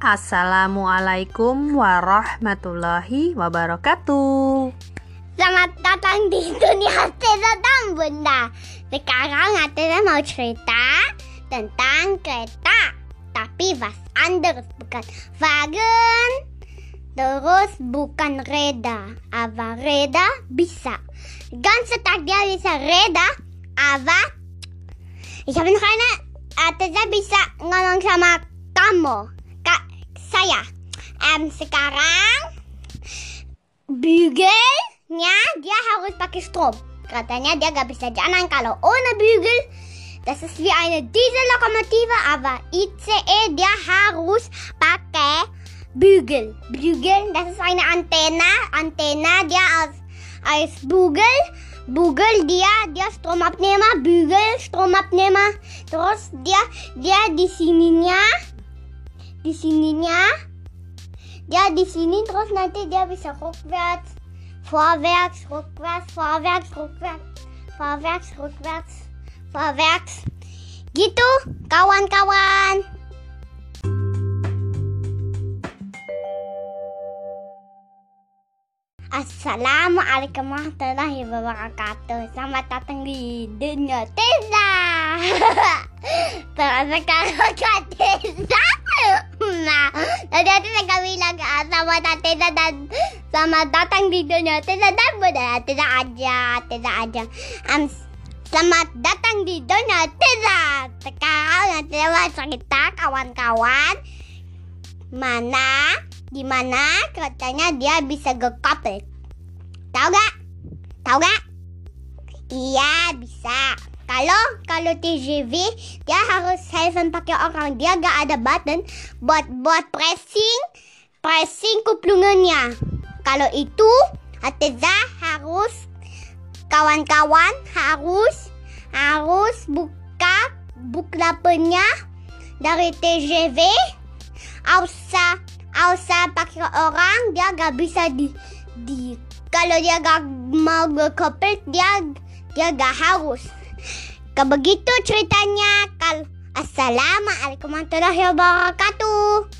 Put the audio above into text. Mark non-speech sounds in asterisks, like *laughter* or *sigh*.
Assalamualaikum warahmatullahi wabarakatuh. Selamat datang di dunia dan Bunda. Sekarang Teza mau cerita tentang kereta. Tapi was anderes bukan wagen. Terus bukan reda. Aber reda bisa. Ganze Tag dia bisa reda. Aber ich habe noch eine. Teza bisa ngomong sama kamu. Ka saya. Um, sekarang bügelnya dia harus pakai Strom. Katanya dia gak bisa jalan kalau ohne Bügel. Das ist wie eine Diesellokomotive, aber ICE dia harus pakai Bügel. Bügel, das ist eine Antenne. Antenne dia als, als Bügel. Bügel dia dia Stromabnehmer, Bügel Stromabnehmer. Terus dia dia di sininya di sininya. Dia di sini terus nanti dia bisa rückwärts, vorwärts, rückwärts, vorwärts, rückwärts, vorwärts, rückwärts, vorwärts. Gitu, kawan-kawan. Assalamualaikum warahmatullahi wabarakatuh. Selamat datang di dunia *laughs* Terus sekarang Kak Teza Aku saya bilang ah, selamat datang Teza dan Selamat datang di dunia Teza dan Bunda Teza aja, Teza aja um, Selamat datang di dunia Teza Sekarang mau cerita kawan-kawan Mana Di mana katanya dia bisa gekapel Tahu gak? Tahu gak? Iya bisa. Kalau kalau TGV dia harus helfen pakai orang. Dia gak ada button buat buat pressing pressing kuplungannya. Kalau itu Ateza harus kawan-kawan harus harus buka buklapennya dari TGV. Ausa ausa pakai orang dia gak bisa di di kalau dia gak mau gekopel dia dia gak harus. Begitu ceritanya. Assalamualaikum warahmatullahi wabarakatuh.